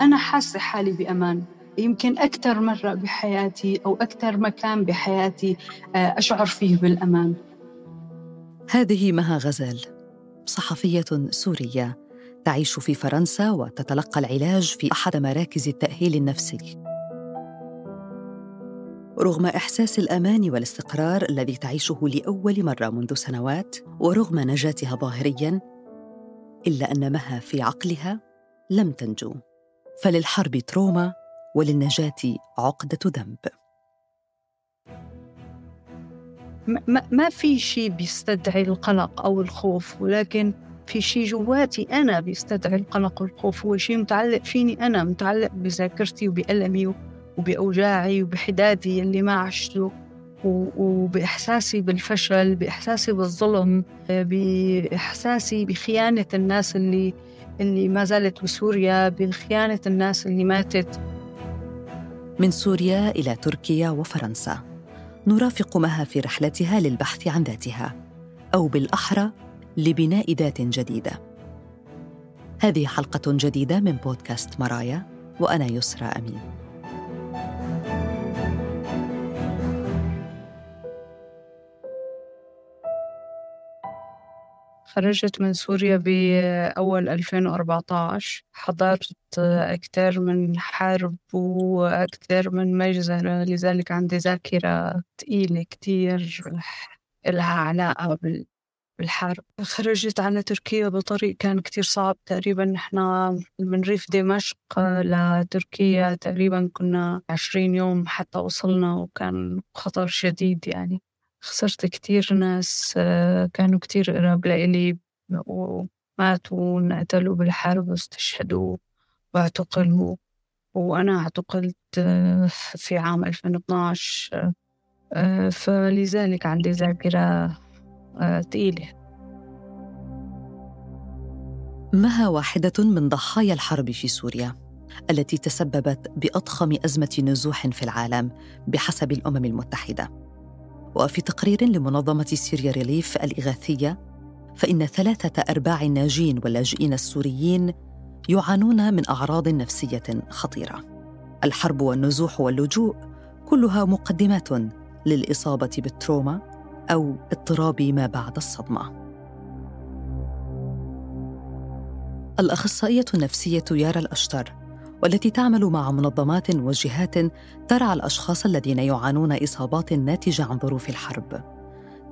أنا حاسة حالي بأمان. يمكن أكثر مرة بحياتي أو أكثر مكان بحياتي آه، أشعر فيه بالأمان. هذه مها غزال صحفية سورية تعيش في فرنسا وتتلقى العلاج في أحد مراكز التأهيل النفسي. رغم إحساس الأمان والاستقرار الذي تعيشه لأول مرة منذ سنوات ورغم نجاتها ظاهرياً إلا أن مها في عقلها لم تنجو. فللحرب تروما وللنجاة عقدة ذنب. ما, في شيء بيستدعي القلق أو الخوف ولكن في شيء جواتي أنا بيستدعي القلق والخوف هو شيء متعلق فيني أنا متعلق بذاكرتي وبألمي وبأوجاعي وبحدادي اللي ما عشته وبإحساسي بالفشل بإحساسي بالظلم بإحساسي بخيانة الناس اللي اللي ما زالت بسوريا بخيانة الناس اللي ماتت. من سوريا إلى تركيا وفرنسا نرافق مها في رحلتها للبحث عن ذاتها أو بالأحرى لبناء ذات جديدة. هذه حلقة جديدة من بودكاست مرايا وأنا يسرى أمين. خرجت من سوريا بأول 2014 حضرت أكثر من حرب وأكثر من مجزرة لذلك عندي ذاكرة ثقيلة كتير لها علاقة بالحرب. خرجت على تركيا بطريق كان كتير صعب. تقريبا نحن من ريف دمشق لتركيا تقريبا كنا عشرين يوم حتى وصلنا وكان خطر شديد يعني. خسرت كتير ناس آه، كانوا كتير قراب لإلي وماتوا وانقتلوا بالحرب واستشهدوا واعتقلوا. وأنا اعتقلت آه، في عام 2012 آه، فلذلك عندي ذاكرة ثقيلة مها واحدة من ضحايا الحرب في سوريا التي تسببت بأضخم أزمة نزوح في العالم بحسب الأمم المتحدة. وفي تقرير لمنظمة سوريا ريليف الإغاثية فإن ثلاثة أرباع الناجين واللاجئين السوريين يعانون من أعراض نفسية خطيرة. الحرب والنزوح واللجوء كلها مقدمات للإصابة بال trauma أو اضطراب ما بعد الصدمة. الأخصائية النفسية يارا الأشتر والتي تعمل مع منظمات وجهات ترعى الأشخاص الذين يعانون إصابات ناتجة عن ظروف الحرب.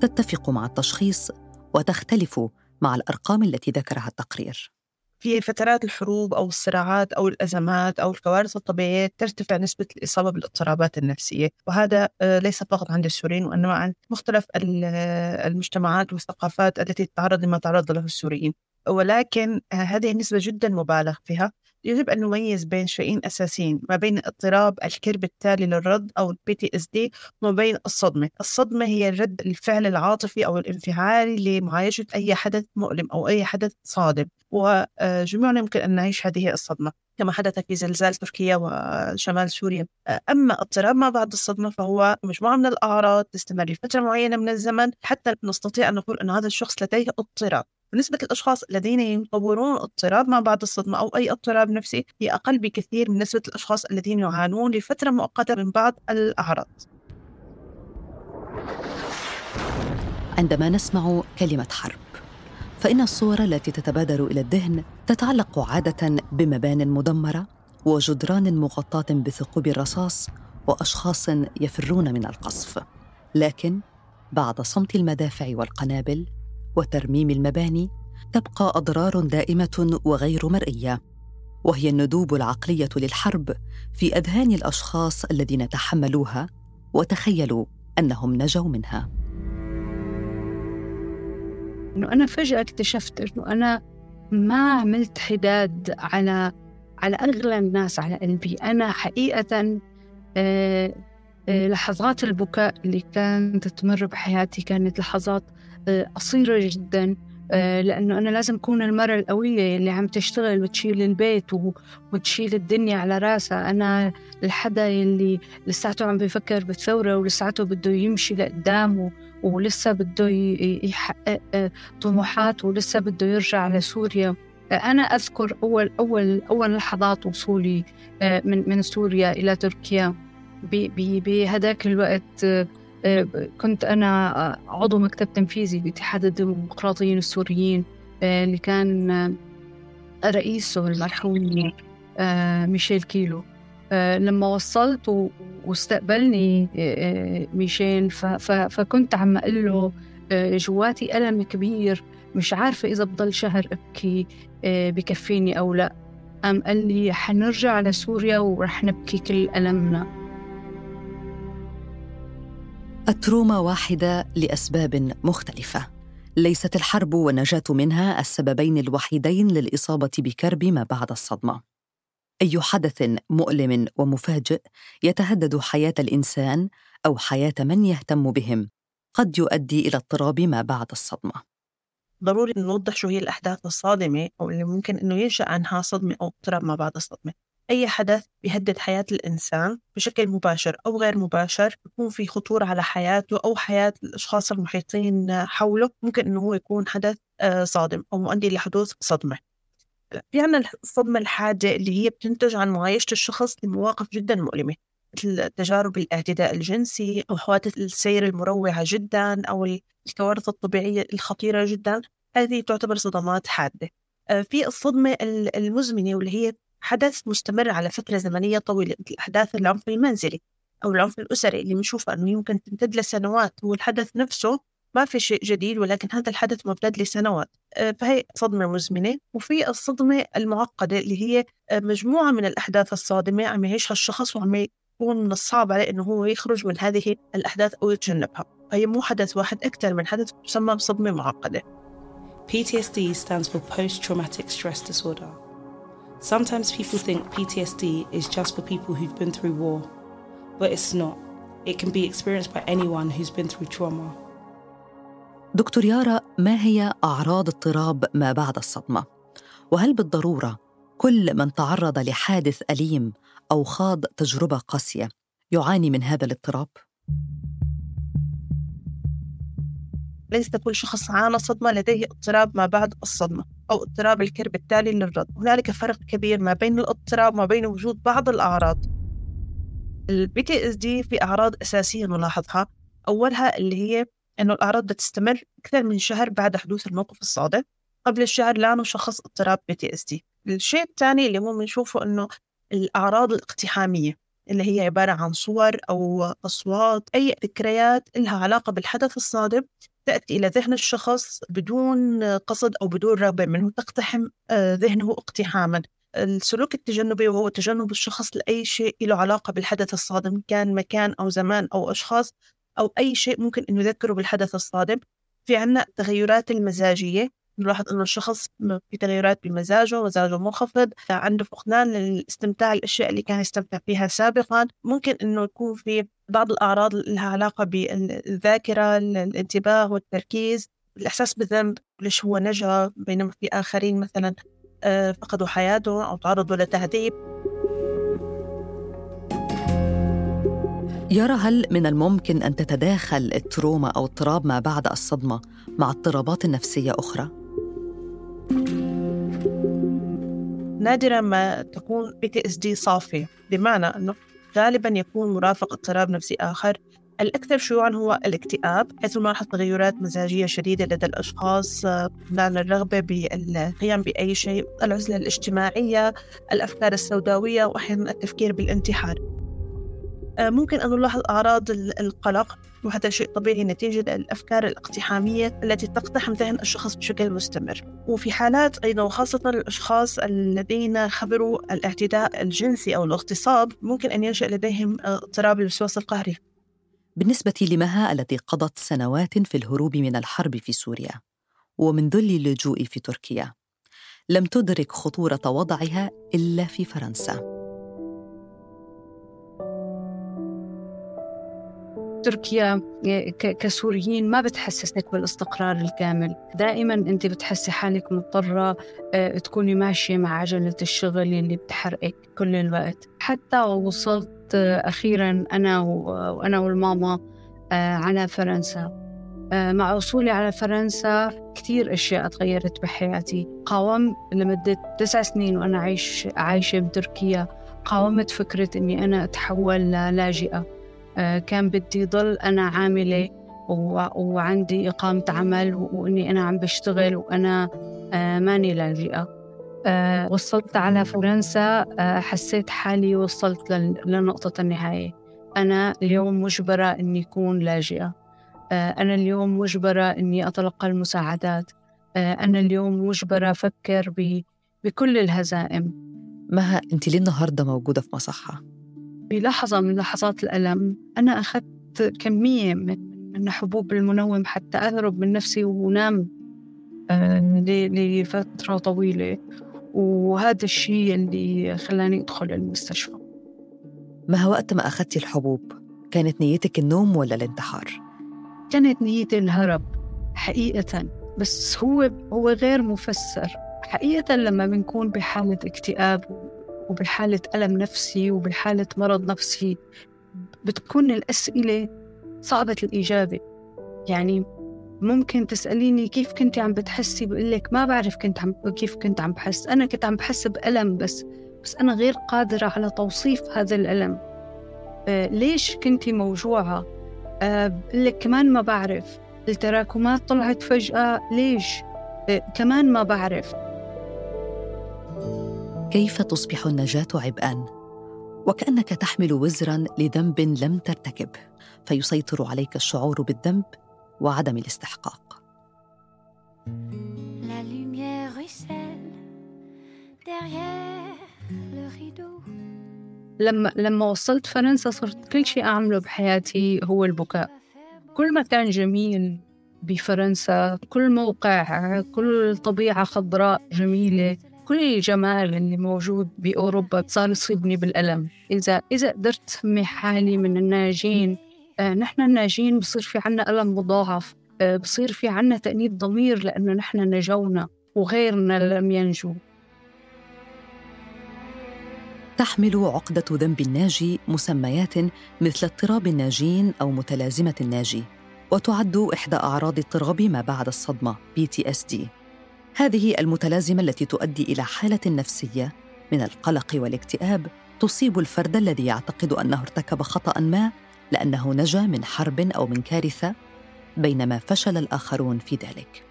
تتفق مع التشخيص وتختلف مع الأرقام التي ذكرها التقرير. في فترات الحروب أو الصراعات أو الأزمات أو الكوارث الطبيعية ترتفع نسبة الإصابة بالاضطرابات النفسية وهذا آه، ليس فقط عند السوريين وإنما عند مختلف المجتمعات والثقافات التي تتعرض لما تعرض له السوريين. ولكن آه، هذه النسبة جدا مبالغ فيها. يجب أن نميز بين شيئين أساسيين ما بين اضطراب الكرب التالي للرد أو ال PTSD وما بين الصدمة. الصدمة هي رد الفعل العاطفي أو الانفعالي لمعالجة أي حدث مؤلم أو أي حدث صادم. وجميعنا يمكن أن نعيش هذه الصدمة كما حدث في زلزال تركيا وشمال سوريا. أما اضطراب ما بعد الصدمة فهو مجموعة من الأعراض تستمر لفترة معينة من الزمن حتى نستطيع أن نقول أن هذا الشخص لديه اضطراب. نسبة الأشخاص الذين يطورون اضطراب ما بعد الصدمة أو أي اضطراب نفسي هي أقل بكثير من نسبة الأشخاص الذين يعانون لفترة مؤقتة من بعض الأعراض. عندما نسمع كلمة حرب فإن الصور التي تتبادر إلى الذهن تتعلق عادة بمبان مدمرة وجدران مغطاة بثقوب الرصاص وأشخاص يفرون من القصف. لكن بعد صمت المدافع والقنابل وترميم المباني تبقى أضرار دائمة وغير مرئية وهي الندوب العقلية للحرب في أذهان الأشخاص الذين تحملوها وتخيلوا أنهم نجوا منها. إنه أنا فجأة اكتشفت إنه أنا ما عملت حداد على على أغلى الناس على قلبي. أنا حقيقة آه، آه، لحظات البكاء اللي كانت تمر بحياتي كانت لحظات قصيرة جدا آه، لأنه أنا لازم أكون المرأة القوية اللي عم تشتغل وتشيل البيت وتشيل الدنيا على راسها. أنا الحدا اللي لساته عم بفكر بالثورة ولساته بده يمشي لقدام ولسه بده يحقق طموحات ولسه بده يرجع لسوريا. أنا أذكر أول أول أول لحظات وصولي من من سوريا إلى تركيا. بهذاك الوقت كنت أنا عضو مكتب تنفيذي باتحاد الديمقراطيين السوريين اللي كان رئيسه المرحوم ميشيل كيلو. لما وصلت واستقبلني ميشيل فكنت عم أقول له جواتي ألم كبير مش عارفة إذا بضل شهر أبكي بكفيني أو لا. قام قال لي حنرجع لسوريا ورح نبكي كل ألمنا. التروما واحدة لأسباب مختلفة. ليست الحرب والنجاة منها السببين الوحيدين للإصابة بكرب ما بعد الصدمة. أي حدث مؤلم ومفاجئ يتهدد حياة الإنسان أو حياة من يهتم بهم قد يؤدي إلى اضطراب ما بعد الصدمة. ضروري نوضح شو هي الأحداث الصادمة أو اللي ممكن إنه ينشأ عنها صدمة أو اضطراب ما بعد الصدمة. أي حدث بيهدد حياة الإنسان بشكل مباشر أو غير مباشر يكون في خطورة على حياته أو حياة الأشخاص المحيطين حوله. ممكن إنه هو يكون حدث آه، صادم أو مؤدي لحدوث صدمة. في عنا الصدمة الحادة اللي هي بتنتج عن معايشة الشخص لمواقف جدا مؤلمة مثل تجارب الاعتداء الجنسي أو حوادث السير المروعة جدا أو الكوارث الطبيعية الخطيرة جدا. هذه تعتبر صدمات حادة. آه، في الصدمة المزمنة واللي هي حدث مستمر على فترة زمنية طويلة مثل أحداث العنف المنزلي أو العنف الأسري اللي بنشوفه أنه يمكن تمتد لسنوات. هو الحدث نفسه ما في شيء جديد ولكن هذا الحدث ممتد لسنوات. آه، فهي صدمة مزمنة. وفي الصدمة المعقدة اللي هي آه، مجموعة من الأحداث الصادمة عم يعيشها الشخص وعم يكون من الصعب عليه أنه هو يخرج من هذه الأحداث أو يتجنبها. فهي مو حدث واحد أكثر من حدث تسمى بصدمة معقدة. PTSD stands for Post Traumatic Stress Disorder. Sometimes people think PTSD is just for people who've been through war, but it's not. It can be experienced by anyone who's been through trauma. دكتور يارا ما هي أعراض اضطراب ما بعد الصدمة؟ وهل بالضرورة كل من تعرض لحادث أليم أو خاض تجربة قاسية يعاني من هذا الاضطراب؟ ليس كل شخص عانى صدمة لديه اضطراب ما بعد الصدمة أو اضطراب الكرب التالي للرد. هنالك فرق كبير ما بين الاضطراب وما بين وجود بعض الأعراض. ال PTSD في أعراض أساسية نلاحظها. أولها اللي هي إنه الأعراض بتستمر أكثر من شهر بعد حدوث الموقف الصادم. قبل الشهر لا نشخص اضطراب PTSD الشيء الثاني اللي هو بنشوفه إنه الأعراض الاقتحامية. اللي هي عبارة عن صور أو أصوات أي ذكريات لها علاقة بالحدث الصادم تأتي إلى ذهن الشخص بدون قصد أو بدون رغبة منه تقتحم آه، ذهنه اقتحاما. السلوك التجنبي وهو تجنب الشخص لأي شيء له علاقة بالحدث الصادم كان مكان أو زمان أو أشخاص أو أي شيء ممكن أن يذكره بالحدث الصادم. في عنا التغيرات المزاجية. نلاحظ أنه الشخص في تغيرات بمزاجه مزاجه منخفض عنده فقدان للاستمتاع الأشياء اللي كان يستمتع فيها سابقا ممكن أنه يكون في بعض الأعراض لها علاقة بالذاكرة الانتباه والتركيز الإحساس بالذنب ليش هو نجا بينما في آخرين مثلا آه، فقدوا حياته أو تعرضوا لتهذيب يرى هل من الممكن أن تتداخل التروما أو اضطراب ما بعد الصدمة مع اضطرابات نفسية أخرى؟ نادرا ما تكون PTSD صافية بمعنى أنه غالبا يكون مرافق اضطراب نفسي آخر. الأكثر شيوعا هو الاكتئاب حيث نلاحظ تغيرات مزاجية شديدة لدى الأشخاص فقدان الرغبة بالقيام بأي شيء العزلة الاجتماعية الأفكار السوداوية وأحيانا التفكير بالانتحار. آه، ممكن أن نلاحظ أعراض القلق وهذا شيء طبيعي نتيجة الأفكار الاقتحامية التي تقتحم ذهن الشخص بشكل مستمر. وفي حالات أيضا وخاصة الأشخاص الذين خبروا الاعتداء الجنسي أو الاغتصاب ممكن أن ينشأ لديهم اضطراب الوسواس القهري. بالنسبة لمها التي قضت سنوات في الهروب من الحرب في سوريا ومن ذل اللجوء في تركيا لم تدرك خطورة وضعها إلا في فرنسا. تركيا كسوريين ما بتحسسك بالاستقرار الكامل. دائما أنت بتحسي حالك مضطرة آه، تكوني ماشية مع عجلة الشغل اللي بتحرقك كل الوقت. حتى وصلت آه، أخيرا أنا وأنا والماما آه، على فرنسا. مع وصولي على فرنسا كثير أشياء تغيرت بحياتي. قاومت لمدة تسع سنين وأنا عايش عايشة بتركيا. قاومت فكرة أني أنا أتحول للاجئة كان بدي ضل أنا عاملة وعندي إقامة عمل وإني أنا عم بشتغل وأنا آه، ماني لاجئة وصلت على فرنسا حسيت حالي وصلت لنقطة النهاية. أنا اليوم مجبرة أني أكون لاجئة. آه، أنا اليوم مجبرة إني أتلقى المساعدات. آه، أنا اليوم مجبرة أفكر بكل الهزائم. مها أنت ليه النهاردة موجودة في مصحة؟ بلحظة من لحظات الألم أنا أخذت كمية من من حبوب المنوم حتى أهرب من نفسي ونام آه، لفترة طويلة. وهذا الشيء اللي خلاني أدخل المستشفى. ما وقت ما أخذتي الحبوب؟ كانت نيتك النوم ولا الانتحار؟ كانت نيتي الهرب حقيقة. بس هو هو غير مفسر. حقيقة لما بنكون بحالة اكتئاب وبحالة ألم نفسي وبحالة مرض نفسي بتكون الأسئلة صعبة الإجابة. يعني ممكن تسأليني كيف كنت عم بتحسي؟ بقول لك ما بعرف كنت عم كيف كنت عم بحس. أنا كنت عم بحس بألم بس بس أنا غير قادرة على توصيف هذا الألم. آه ليش كنتي موجوعة؟ أه لك كمان ما بعرف. التراكمات طلعت فجأة ليش؟ أه كمان ما بعرف. كيف تصبح النجاة عبئا؟ وكأنك تحمل وزرا لذنب لم ترتكبه فيسيطر عليك الشعور بالذنب وعدم الاستحقاق. لما لما وصلت فرنسا صرت كل شيء أعمله بحياتي هو البكاء. كل مكان جميل بفرنسا كل موقع كل طبيعة خضراء جميلة. كل الجمال اللي موجود بأوروبا صار يصيبني بالألم. إذا إذا قدرت سمي حالي من الناجين آه نحن الناجين بصير في عنا ألم مضاعف آه بصير في عنا تأنيب ضمير لأنه نحن نجونا وغيرنا لم ينجو. تحمل عقدة ذنب الناجي مسميات مثل اضطراب الناجين أو متلازمة الناجي وتعد إحدى أعراض اضطراب ما بعد الصدمة PTSD هذه المتلازمة التي تؤدي إلى حالة نفسية من القلق والاكتئاب تصيب الفرد الذي يعتقد أنه ارتكب خطأ ما لأنه نجا من حرب أو من كارثة بينما فشل الآخرون في ذلك.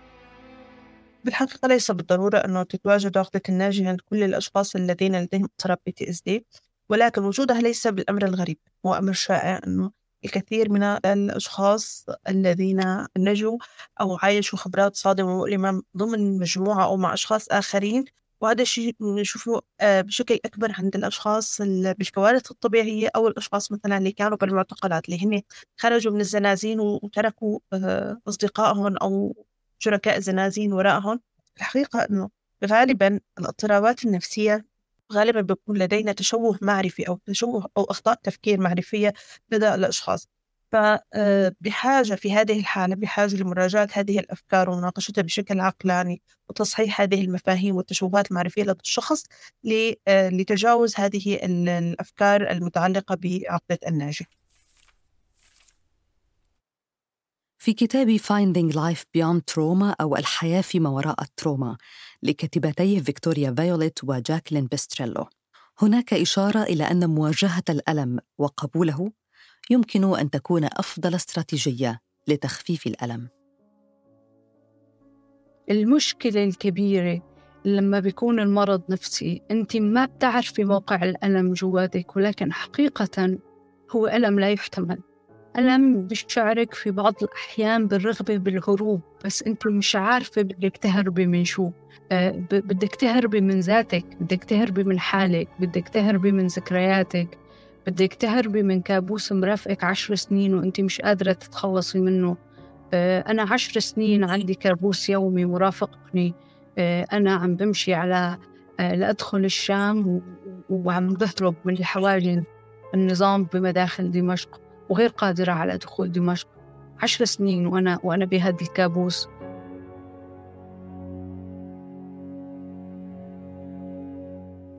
بالحقيقة ليس بالضرورة أنه تتواجد عقدة الناجي عند كل الأشخاص الذين لديهم اضطراب PTSD ولكن وجودها ليس بالأمر الغريب هو أمر شائع أنه الكثير من الأشخاص الذين نجوا أو عايشوا خبرات صادمة ومؤلمة ضمن مجموعة أو مع أشخاص آخرين وهذا الشيء نشوفه آه، بشكل أكبر عند الأشخاص بالكوارث الطبيعية أو الأشخاص مثلا اللي كانوا بالمعتقلات اللي هن خرجوا من الزنازين وتركوا آه، أصدقائهم أو شركاء زنازين وراءهم. الحقيقة أنه غالبا الاضطرابات النفسية غالبا بيكون لدينا تشوه معرفي أو تشوه أو أخطاء تفكير معرفية لدى الأشخاص. فبحاجة في هذه الحالة بحاجة لمراجعة هذه الأفكار ومناقشتها بشكل عقلاني وتصحيح هذه المفاهيم والتشوهات المعرفية لدى الشخص لتجاوز هذه الأفكار المتعلقة بعقدة الناجي في كتاب Finding Life Beyond Trauma أو الحياة فيما وراء التروما لكاتبتيه فيكتوريا فايوليت وجاكلين بيستريلو. هناك إشارة إلى أن مواجهة الألم وقبوله يمكن أن تكون أفضل استراتيجية لتخفيف الألم. المشكلة الكبيرة لما بيكون المرض نفسي أنت ما بتعرفي موقع الألم جواتك ولكن حقيقة هو ألم لا يحتمل. ألم بشعرك في بعض الأحيان بالرغبة بالهروب بس أنت مش عارفة بدك تهربي من شو. أه بدك تهربي من ذاتك بدك تهربي من حالك بدك تهربي من ذكرياتك بدك تهربي من كابوس مرافقك عشر سنين وأنت مش قادرة تتخلصي منه. أه أنا عشر سنين عندي كابوس يومي مرافقني. أه أنا عم بمشي على أه لأدخل الشام وعم بهرب من الحواجز النظام بمداخل دمشق. وغير قادرة على دخول دمشق. عشر سنين وأنا وأنا بهذا الكابوس.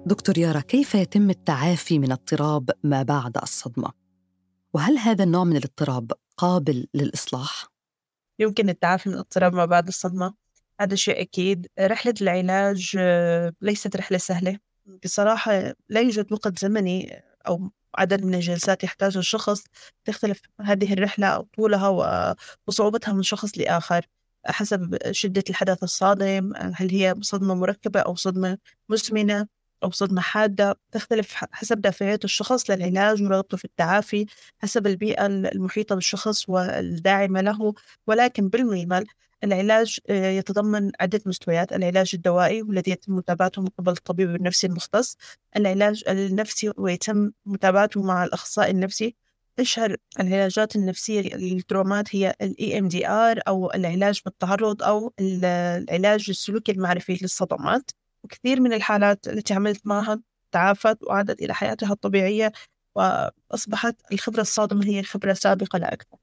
دكتور يارا كيف يتم التعافي من اضطراب ما بعد الصدمة؟ وهل هذا النوع من الاضطراب قابل للإصلاح؟ يمكن التعافي من اضطراب ما بعد الصدمة. هذا شيء أكيد. رحلة العلاج آه، ليست رحلة سهلة. بصراحة لا يوجد وقت زمني أو عدد من الجلسات يحتاجها الشخص تختلف هذه الرحلة طولها وصعوبتها من شخص لآخر حسب شدة الحدث الصادم هل هي صدمة مركبة أو صدمة مزمنة أو صدمة حادة تختلف حسب دافعية الشخص للعلاج ورغبته في التعافي حسب البيئة المحيطة بالشخص والداعمة له ولكن بالمجمل العلاج آه، يتضمن عدة مستويات العلاج الدوائي والذي يتم متابعته من قبل الطبيب النفسي المختص العلاج النفسي ويتم متابعته مع الأخصائي النفسي. أشهر العلاجات النفسية للترومات هي ال EMDR أو العلاج بالتعرض أو العلاج السلوكي المعرفي للصدمات. وكثير من الحالات التي عملت معها تعافت وعادت إلى حياتها الطبيعية وأصبحت الخبرة الصادمة هي خبرة سابقة لا أكثر.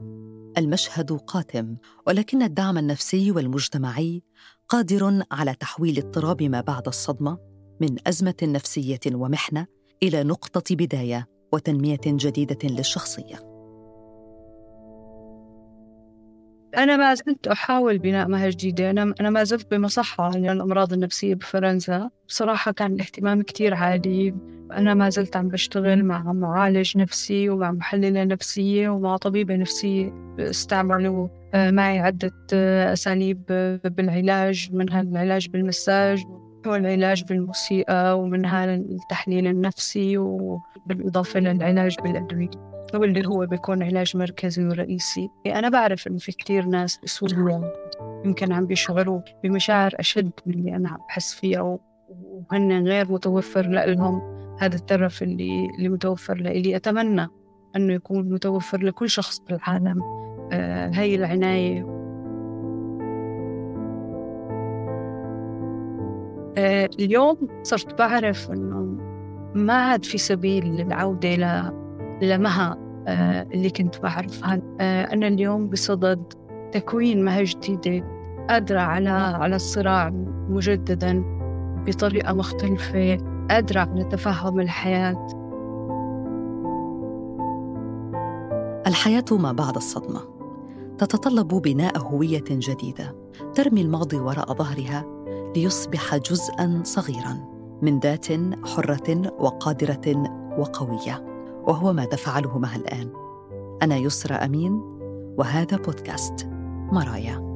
المشهد قاتم ولكن الدعم النفسي والمجتمعي قادر على تحويل اضطراب ما بعد الصدمة من أزمة نفسية ومحنة إلى نقطة بداية وتنمية جديدة للشخصية. أنا ما زلت أحاول بناء مهن جديدة أنا أنا ما زلت بمصحة للأمراض النفسية بفرنسا. بصراحة كان الاهتمام كتير عالي. أنا ما زلت عم بشتغل مع معالج نفسي ومع محللة نفسية ومع طبيبة نفسية استعملوا آه، معي عدة آه، أساليب بالعلاج منها العلاج بالمساج والعلاج بالموسيقى ومنها التحليل النفسي وبالإضافة للعلاج بالأدوية واللي هو بيكون علاج مركزي ورئيسي. أنا بعرف إنه في كتير ناس بسوريا يمكن عم بيشعروا بمشاعر أشد من اللي أنا عم بحس فيها وهن غير متوفر لهم هذا الترف اللي اللي متوفر لإلي أتمنى أنه يكون متوفر لكل شخص بالعالم آه هاي العناية. آه اليوم صرت بعرف أنه ما عاد في سبيل للعودة لمها آه، اللي كنت بعرفها. أنا اليوم بصدد تكوين مها جديدة قادرة على على الصراع مجددا بطريقة مختلفة. قادرة على تفهم الحياة. الحياة ما بعد الصدمة. تتطلب بناء هوية جديدة ترمي الماضي وراء ظهرها ليصبح جزءا صغيرا من ذات حرة وقادرة وقوية. وهو ما تفعله مها الآن. أنا يسرى أمين وهذا بودكاست مرايا.